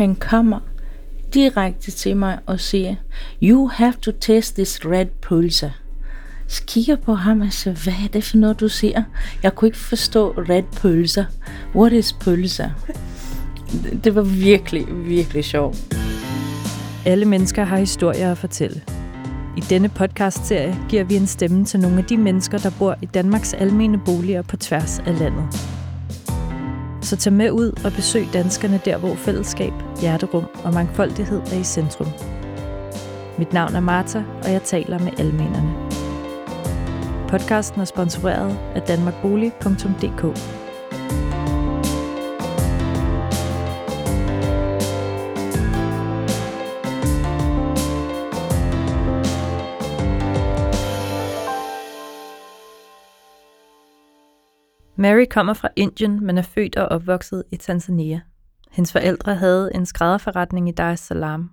han kommer direkte til mig og siger, you have to test this red pulsar. Så kigger på ham og siger, hvad er det for noget, du siger? Jeg kunne ikke forstå red pølser. What is pølser? Det var virkelig, virkelig sjovt. Alle mennesker har historier at fortælle. I denne podcast-serie giver vi en stemme til nogle af de mennesker, der bor i Danmarks almene boliger på tværs af landet. Så tag med ud og besøg danskerne der, hvor fællesskab, hjerterum og mangfoldighed er i centrum. Mit navn er Marta, og jeg taler med almenerne. Podcasten er sponsoreret af danmarkbolig.dk. Mary kommer fra Indien, men er født og opvokset i Tanzania. Hendes forældre havde en skrædderforretning i Dar es Salaam.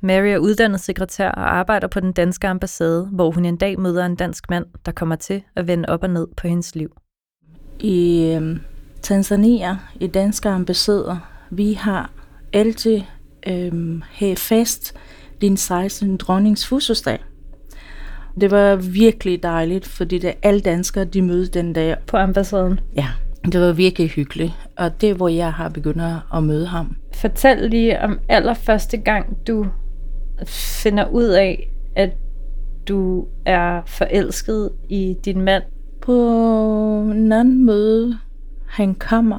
Mary er uddannet sekretær og arbejder på den danske ambassade, hvor hun en dag møder en dansk mand, der kommer til at vende op og ned på hendes liv. I øh, Tanzania, i danske ambassader, vi har altid øh, have fast din 16 dronnings fødselsdag. Det var virkelig dejligt, fordi det alle danskere, de mødte den dag. På ambassaden? Ja, det var virkelig hyggeligt. Og det er, hvor jeg har begyndt at møde ham. Fortæl lige om allerførste gang, du finder ud af, at du er forelsket i din mand. På en anden møde, han kommer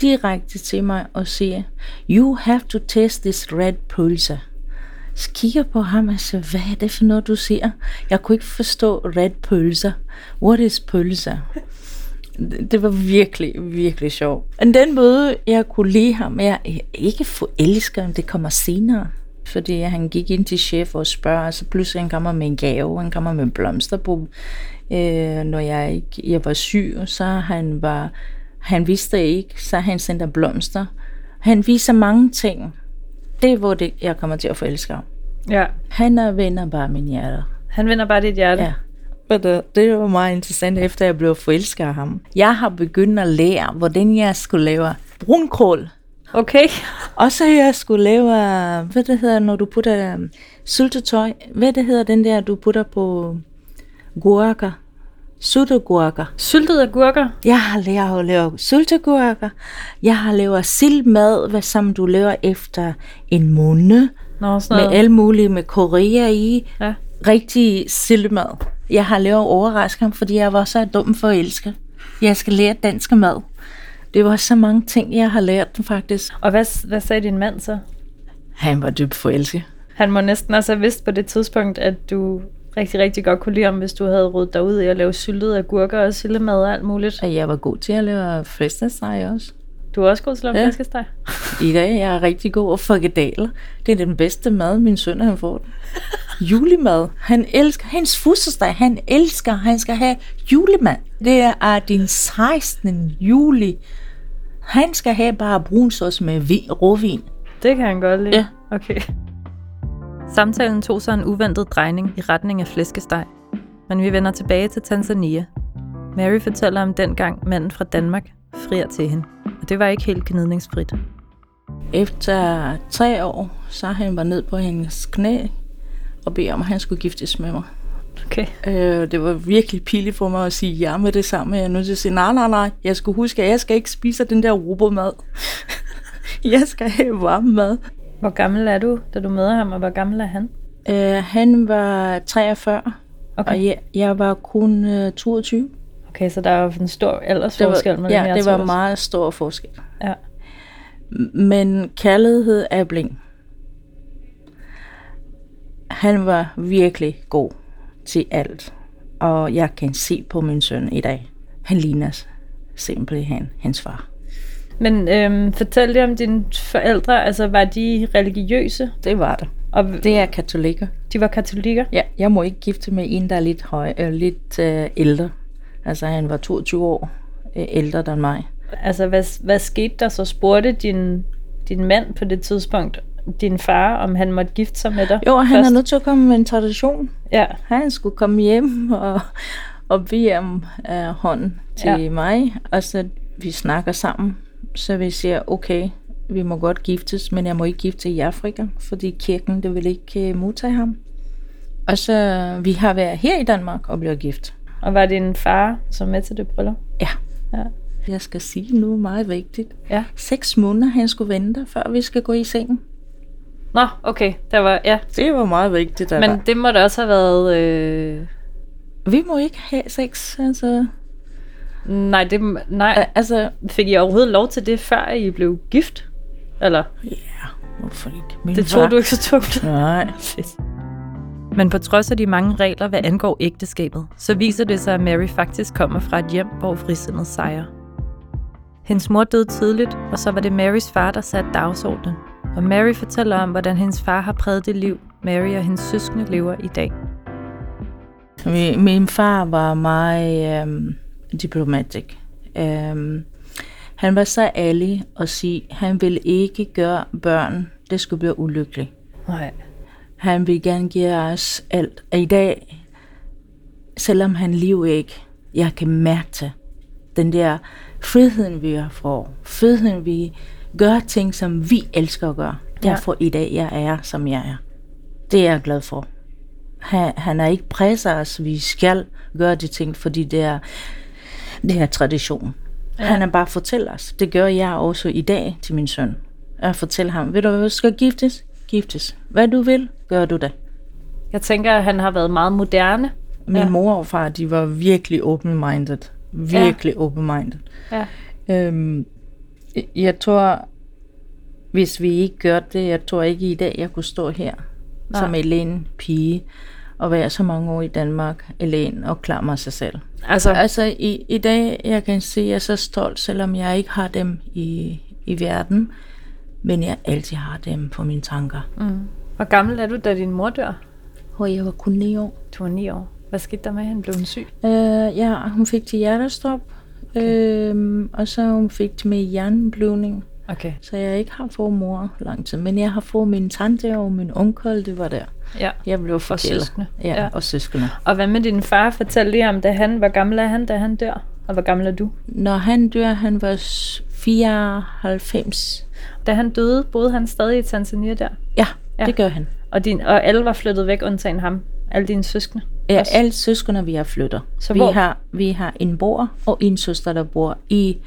direkte til mig og siger, You have to test this red pulsar. Kigger på ham og siger, hvad er det for noget, du siger? Jeg kunne ikke forstå red pølser. What is pølser? Det var virkelig, virkelig sjovt. Og den måde, jeg kunne lide ham, jeg er ikke forelsker, ham, det kommer senere. Fordi han gik ind til chef og spørger, og så pludselig han kommer med en gave, han kommer med blomster på. Øh, når jeg, ikke, jeg var syg, så han var, han vidste ikke, så han sendte blomster. Han viser mange ting. Det er, hvor det, jeg kommer til at forelske ham. Ja. Han er vinder bare min hjerte. Han vinder bare dit hjerte? Ja. Men det var meget interessant, efter jeg blev forelsket af ham. Jeg har begyndt at lære, hvordan jeg skulle lave brunkål. Okay. Og så jeg skulle lave, hvad det hedder, når du putter um, syltetøj. Hvad det hedder den der, du putter på gurker? Syltegurker. Syltede agurker? Jeg har lært at lave syltegurker. Jeg har lavet sildmad, hvad som du laver efter en måned. Nå, sådan med alle mulige, med korea i. Ja. Rigtig sildmad. Jeg har lavet overraskelse, fordi jeg var så dum for at elske. Jeg skal lære dansk mad. Det var så mange ting, jeg har lært faktisk. Og hvad, hvad sagde din mand så? Han var dybt forelsket. Han må næsten også have vidst på det tidspunkt, at du rigtig, rigtig godt kunne lide ham, hvis du havde rodet dig ud i at lave syltede agurker og sildemad og alt muligt. Og jeg var god til at lave flæskesteg også. Du er også god til at lave ja. flæskesteg? I dag er jeg rigtig god at frikadeller. Det er den bedste mad, min søn har fået. Julemad. Han elsker, hans fødselsdag, han elsker, han skal have julemad. Det er din 16. juli. Han skal have bare brunsås med vin, råvin. Det kan han godt lide. Ja. Okay. Samtalen tog sig en uventet drejning i retning af flæskesteg. Men vi vender tilbage til Tanzania. Mary fortæller om dengang manden fra Danmark frier til hende. Det var ikke helt gnidningsfrit. Efter tre år, så han var ned på hendes knæ og beder om, at han skulle giftes med mig. Okay. Øh, det var virkelig pinligt for mig at sige ja med det samme. Jeg er nødt til at sige, nej, nej, nej, jeg skulle huske, at jeg skal ikke spise den der robotmad. jeg skal have varm mad. Hvor gammel er du, da du møder ham, og hvor gammel er han? Øh, han var 43, okay. og jeg, jeg var kun øh, 22. Okay, så der er jo en stor aldersforskel var, mellem Ja, det var meget stor forskel. Ja. Men kærlighed er bling. Han var virkelig god til alt. Og jeg kan se på min søn i dag. Han ligner simpelthen hans far. Men øhm, fortæl lige om dine forældre. Altså, var de religiøse? Det var det. Og det er katolikker. De var katolikker? Ja, jeg må ikke gifte med en, der er lidt, høj, øh, lidt øh, ældre. Altså, han var 22 år øh, ældre end mig. Altså, hvad, hvad skete der så? Spurgte din, din mand på det tidspunkt, din far, om han måtte gifte sig med dig? Jo, han først? er nødt til at komme med en tradition. Ja. Han skulle komme hjem og, og bede om uh, hånden til ja. mig, og så vi snakker sammen. Så vi siger, okay, vi må godt giftes, men jeg må ikke gifte i Afrika, fordi kirken, det vil ikke øh, modtage ham. Og så, vi har været her i Danmark og blevet gift. Og var din far så med til det bryllup? Ja. Ja. Jeg skal sige nu meget vigtigt. Ja. Seks måneder, han skulle vente, før vi skal gå i sengen. Nå, okay. Der var, ja. Det var meget vigtigt. Der Men var. det må da også have været... Øh... Vi må ikke have sex, altså. Nej, det, nej. Al- Altså, Fik I overhovedet lov til det, før I blev gift? Eller? ja, hvorfor ikke? Min Det far- tog du ikke så tungt. Nej. Fedt. Men på trods af de mange regler, hvad angår ægteskabet, så viser det sig, at Mary faktisk kommer fra et hjem, hvor frisindet sejrer. Hendes mor døde tidligt, og så var det Marys far, der satte dagsordenen. Og Mary fortæller om, hvordan hendes far har præget det liv, Mary og hendes søskende lever i dag. Min, far var meget øhm, diplomatisk. Øhm, han var så ærlig og sige, han ville ikke gøre børn, det skulle blive ulykkeligt. Nej. Han vil gerne give os alt. Og i dag, selvom han lever ikke, jeg kan mærke det. Den der friheden, vi har får. Friheden, vi gør ting, som vi elsker at gøre. Ja. Derfor i dag, jeg er, som jeg er. Det er jeg glad for. Han, han har ikke presset os, vi skal gøre de ting, fordi det er, det er tradition. Ja. Han har bare fortæller os. Det gør jeg også i dag til min søn. Jeg fortæller ham, ved du hvad, skal giftes? Giftes. Hvad du vil, gør du det. Jeg tænker, at han har været meget moderne. Min Ja. mor og far, de var virkelig open-minded. Virkelig ja. open-minded. Ja. Øhm, jeg tror, hvis vi ikke gør det, jeg tror ikke i dag, jeg kunne stå her Nej. Som alene pige og være så mange år i Danmark alene og klare mig sig selv. Altså, Altså i, i dag, jeg kan sige, at jeg er så stolt, selvom jeg ikke har dem i, i verden, men jeg altid har dem på mine tanker. mm. hvor gammel er du, da din mor dør? Og jeg var kun 9 år. Du var ni år. Hvad skete der med hende? Blev hun syg? Øh, ja, hun fik til hjertestop, okay. øhm, og så hun fik til med hjerneblødning. Okay. Så jeg ikke har fået mor lang tid, men jeg har fået min tante og min onkel, det var der. Ja. Jeg blev forkælet. søskende. Ja, Ja. ja, og søskende. Og hvad med din far? Fortæl lige om, da han, hvor gammel er han, da han dør? Og hvor gammel er du? Når han dør, han var s- 94. Da han døde, boede han stadig i Tanzania der? Ja, Ja. det gør han. Og, din, og alle var flyttet væk, undtagen ham? Alle dine søskende? Ja, Også? alle søskende, vi har flyttet. Så vi, hvor- har, vi har en bror og en søster, der bor i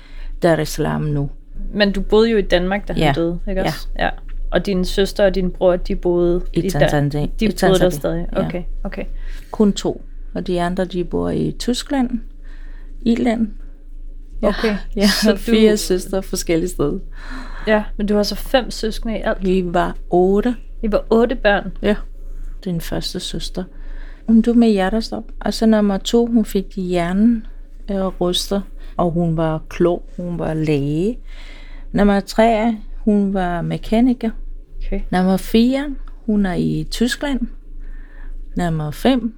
Dar es Salaam nu. Men du boede jo i Danmark, da han Ja. døde, ikke Ja. også? Ja. Og din søster og din bror, de boede I Der. Tanzania. De I boede der Tanzania, stadig? ja. Okay, okay. Kun to. Og de andre, de bor i Tyskland, Irland. Ja, Okay, Ja, så så du- fire søstre forskellige steder. Ja, men du har så fem søskende i alt. Vi var otte. I var otte børn. Ja. Den første søster. Hun døde med hjertestop. Og så nummer to, hun fik hjernen øh, ryster. Og hun var klog. Hun var læge. Nummer tre, hun var mekaniker. Okay. Nummer 4, hun er i Tyskland. Nummer 5,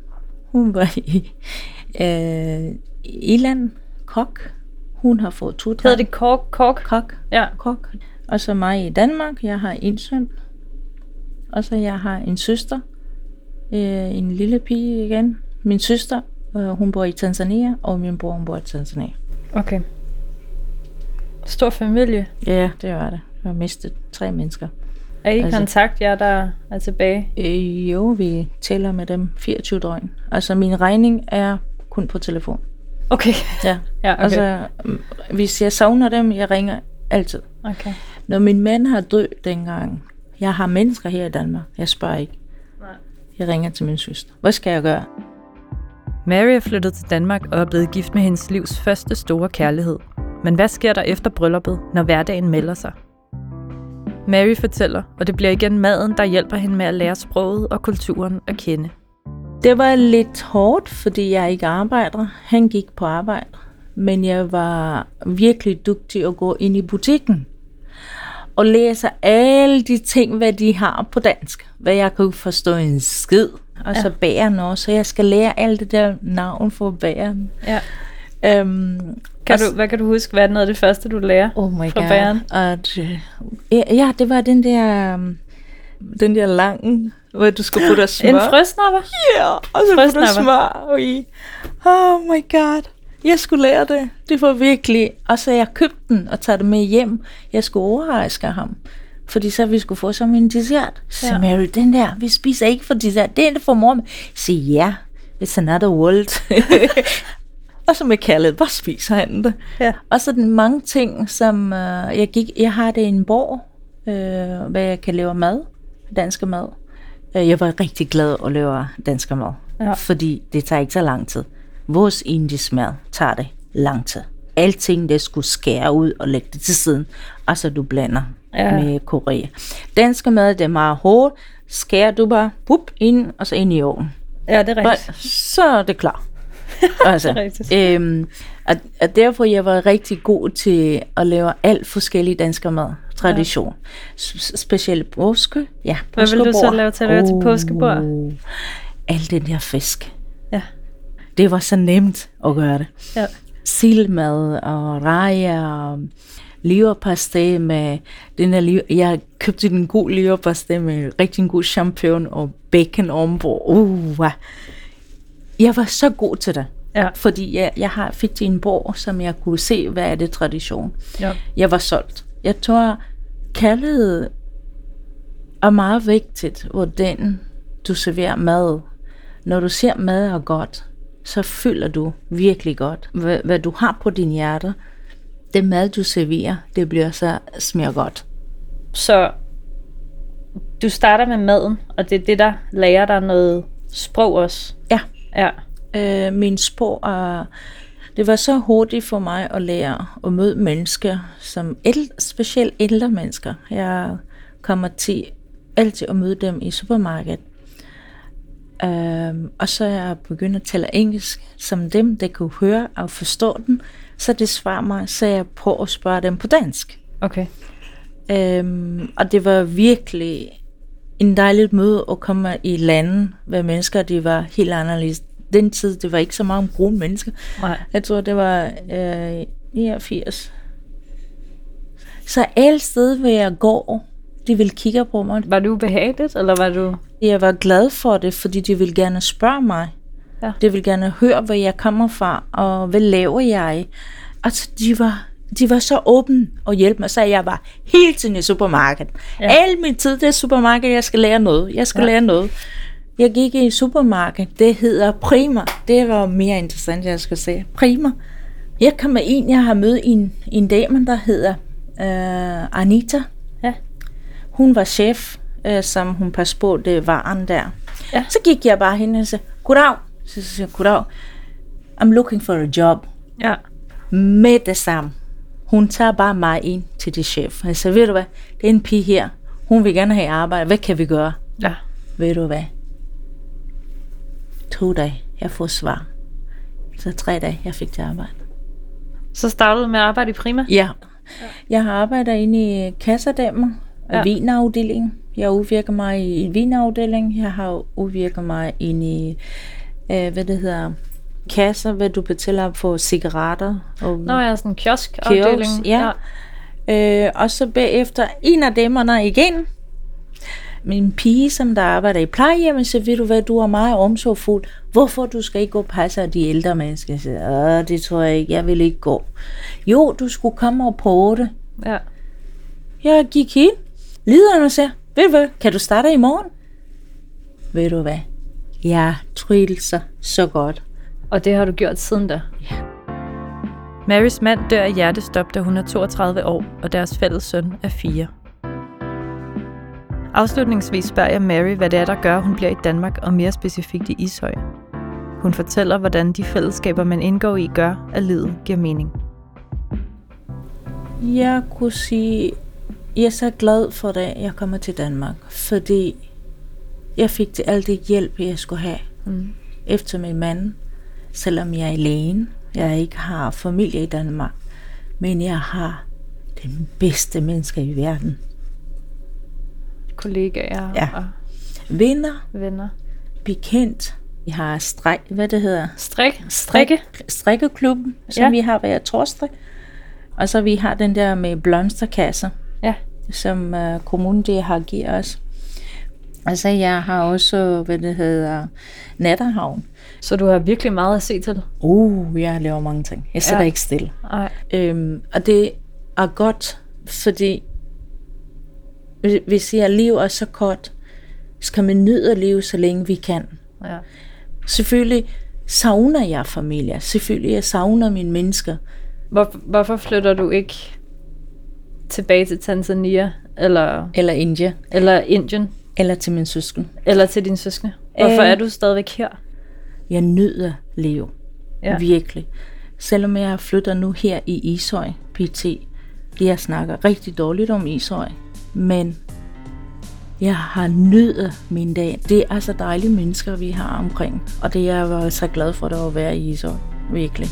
hun var i øh, Irland. Kok. Hun har fået to Hedder det kork? kork? Kok. Ja. Kok. Og så mig i Danmark. Jeg har en søn. Og så jeg har en søster. Øh, en lille pige igen. Min søster, øh, hun bor i Tanzania, og min bror, hun bor i Tanzania. Okay. Stor familie. Ja, det var det. Jeg har mistet tre mennesker. Er I i Altså- kontakt, jer der er tilbage? Øh, jo, vi tæller med dem 24 døgn. Altså, min regning er kun på telefon. Okay. Ja, Ja, okay. altså, mm, hvis jeg savner dem, jeg ringer altid. okay. Når min mand har død dengang, jeg har mennesker her i Danmark, jeg spørger ikke. Nej. Jeg ringer til min søster. Hvad skal jeg gøre? Mary er flyttet til Danmark og er blevet gift med hendes livs første store kærlighed. Men hvad sker der efter brylluppet, når hverdagen melder sig? Mary fortæller, og det bliver igen maden, der hjælper hende med at lære sproget og kulturen at kende. Det var lidt hårdt, fordi jeg ikke arbejder. Han gik på arbejde. Men jeg var virkelig dygtig at gå ind i butikken og læse alle de ting, hvad de har på dansk. Hvad jeg kunne forstå en skid. Og så bageren også. Så jeg skal lære alt det der navn for bageren. Ja. Øhm, Kan du, hvad kan du huske, hvad er noget af det første, du lærer? Oh my fra god. At, øh, ja, ja, det var den der, um, den der lange, hvor du skulle putte smør. En frøsnapper? Ja, og så putte smør i. Oh my god. Jeg skulle lære det. Det var virkelig... Og så jeg købte den og tager det med hjem. Jeg skulle overraske ham. Fordi så vi skulle få som en dessert. Så Ja. Mary, den der, vi spiser ikke for dessert. Det er det for mor. Så ja, it's another world. og så med kærlighed, hvor spiser han det? Ja. Og så den mange ting, som øh, jeg gik... Jeg har det i en bog, øh, hvad jeg kan lave mad. Danske mad. Øh, Jeg var rigtig glad at lave dansk mad. Ja. Fordi det tager ikke så lang tid. Vores indisk mad tager det lang tid. Alting, det skulle skære ud og lægge det til siden. Og så du blander Ja. med Korea. Danske mad, det er meget hårdt. Skærer du bare bup, ind, og så ind i ovnen. Ja, det er rigtigt. så er det klar. altså, Det er rigtigt. øhm, og, og derfor jeg var rigtig god til at lave alt forskellige danske mad. Tradition. Ja. Specielt påske. Ja, Hvad vil du så påskebord. lave til at lave til påskebord? Uh, Al den der fisk. Ja. Det var så nemt at gøre det. Ja. Sildmad og rejer og leverpastej med den der. Jeg købte en god leverpastej med rigtig god champignon og bacon ovenpå. Uh, jeg var så god til det. Ja. Fordi jeg, jeg har fik til en bog, som jeg kunne se, hvad er det tradition. Ja. Jeg var solgt. Jeg tror, kærlighed er meget vigtigt, hvordan du serverer mad. Når du ser mad er godt, så føler du virkelig godt, hvad, hvad du har på din hjerte. Det mad, du serverer, det bliver så smager godt. Så du starter med maden, og det er det, der lærer dig noget sprog også. Ja, Ja. øh, min sprog er... Det var så hurtigt for mig at lære at møde mennesker, som el, specielt ældre mennesker. Jeg kommer til altid at møde dem i supermarkedet. Um, og så er jeg begyndt at tale engelsk, som dem, der kunne høre og forstå den. Så det svarer mig, så jeg på at spørge dem på dansk. Okay. Um, og det var virkelig en dejligt møde at komme i landet, hvor mennesker de var helt anderledes. Den tid, det var ikke så mange brune mennesker. Nej. Jeg tror, det var øh, 89. Så alle steder, hvor jeg går, de vil kigge på mig. Var du behageligt, eller var du... Jeg var glad for det, fordi de vil gerne spørge mig. Ja. De vil gerne høre, hvor jeg kommer fra, og hvad laver jeg. Altså, de var, de var så åbne og hjælpe mig, så jeg var hele tiden i supermarkedet. Ja. Al min tid det er supermarked, jeg skal lære noget. Jeg skal Ja. lære noget. Jeg gik i supermarked, det hedder Prima. Det var mere interessant, jeg skal sige. Prima. Jeg kom med en, jeg har mødt en, en dame, der hedder øh, Anita. Ja. Hun var chef, øh, som hun passede på det varen der. Ja. Så gik jeg bare hen og sagde, goddag. Så siger jeg, goddag. I'm looking for a job. Ja. Med det samme. Hun tager bare mig ind til det chef. Jeg siger, ved du hvad, det er en pige her. Hun vil gerne have arbejde. Hvad kan vi gøre? Ja. Ved du hvad? To dage, jeg får svar. Så tre dage, jeg fik til arbejde. Så startede med at arbejde i Prima? Ja. Jeg har arbejdet inde i kassadammer Ja. ja. vinafdelingen. Jeg udvirker mig i en vinafdeling. Jeg har udvirket mig ind i, øh, hvad det hedder, kasser, hvad du betaler for cigaretter. Og Nå, jeg er sådan en kiosk-afdeling. Kiosk, ja. Øh, og så bagefter en af dæmmerne igen. Min pige, som der arbejder i plejehjem, så ved du hvad, du er meget omsorgfuld. Hvorfor du skal ikke gå og passe de ældre mennesker? Så, Åh, det tror jeg ikke, jeg vil ikke gå. Jo, du skulle komme og på det. ja. Jeg gik ind. Lideren og sagde, ved du hvad, kan du starte i morgen? Ved du hvad, jeg trives så godt. Og det har du gjort siden da? Ja. Marys mand dør af hjertestop, da hun er 32 år, og deres fælles søn er 4. Afslutningsvis spørger jeg Mary, hvad det er, der gør, at hun bliver i Danmark, og mere specifikt i Ishøj. Hun fortæller, hvordan de fællesskaber, man indgår i, gør, at livet giver mening. Jeg kunne sige, jeg er så glad for det, jeg kommer til Danmark, fordi jeg fik til alt det hjælp, jeg skulle have Mm. efter min mand, selvom jeg er alene. Jeg ikke har familie i Danmark, men jeg har den bedste mennesker i verden. Kollegaer Ja. og Venner, venner. bekendt. Vi har stræk, hvad det hedder, Strik. Strikke. strikkeklubben, som Ja. vi har hver torsdag. Og så vi har den der med blomsterkasser, Ja. som uh, kommunen det har givet os. Altså, jeg har også, hvad det hedder, natterhavn. Så du har virkelig meget at se til? Uh, jeg laver mange ting. Jeg sidder Ja. ikke stille. Nej. Øhm, og det er godt, fordi hvis jeg lever så kort, skal man nyde at leve, så længe vi kan. Ja. Selvfølgelig savner jeg familie. Selvfølgelig jeg savner mine mennesker. Hvor, hvorfor flytter du ikke tilbage til Tanzania, eller, Eller India. eller Indien, Eller til min søsken. eller til din søskende? Hvorfor Øh. er du stadigvæk her? Jeg nyder liv. Ja. Ja. Virkelig. Selvom jeg flytter nu her i Ishøj, PT. Jeg snakker rigtig dårligt om Ishøj. Men jeg har nydet min dag. Det er så dejlige mennesker, vi har omkring. Og det er jeg var så glad for, at være i Ishøj. Virkelig.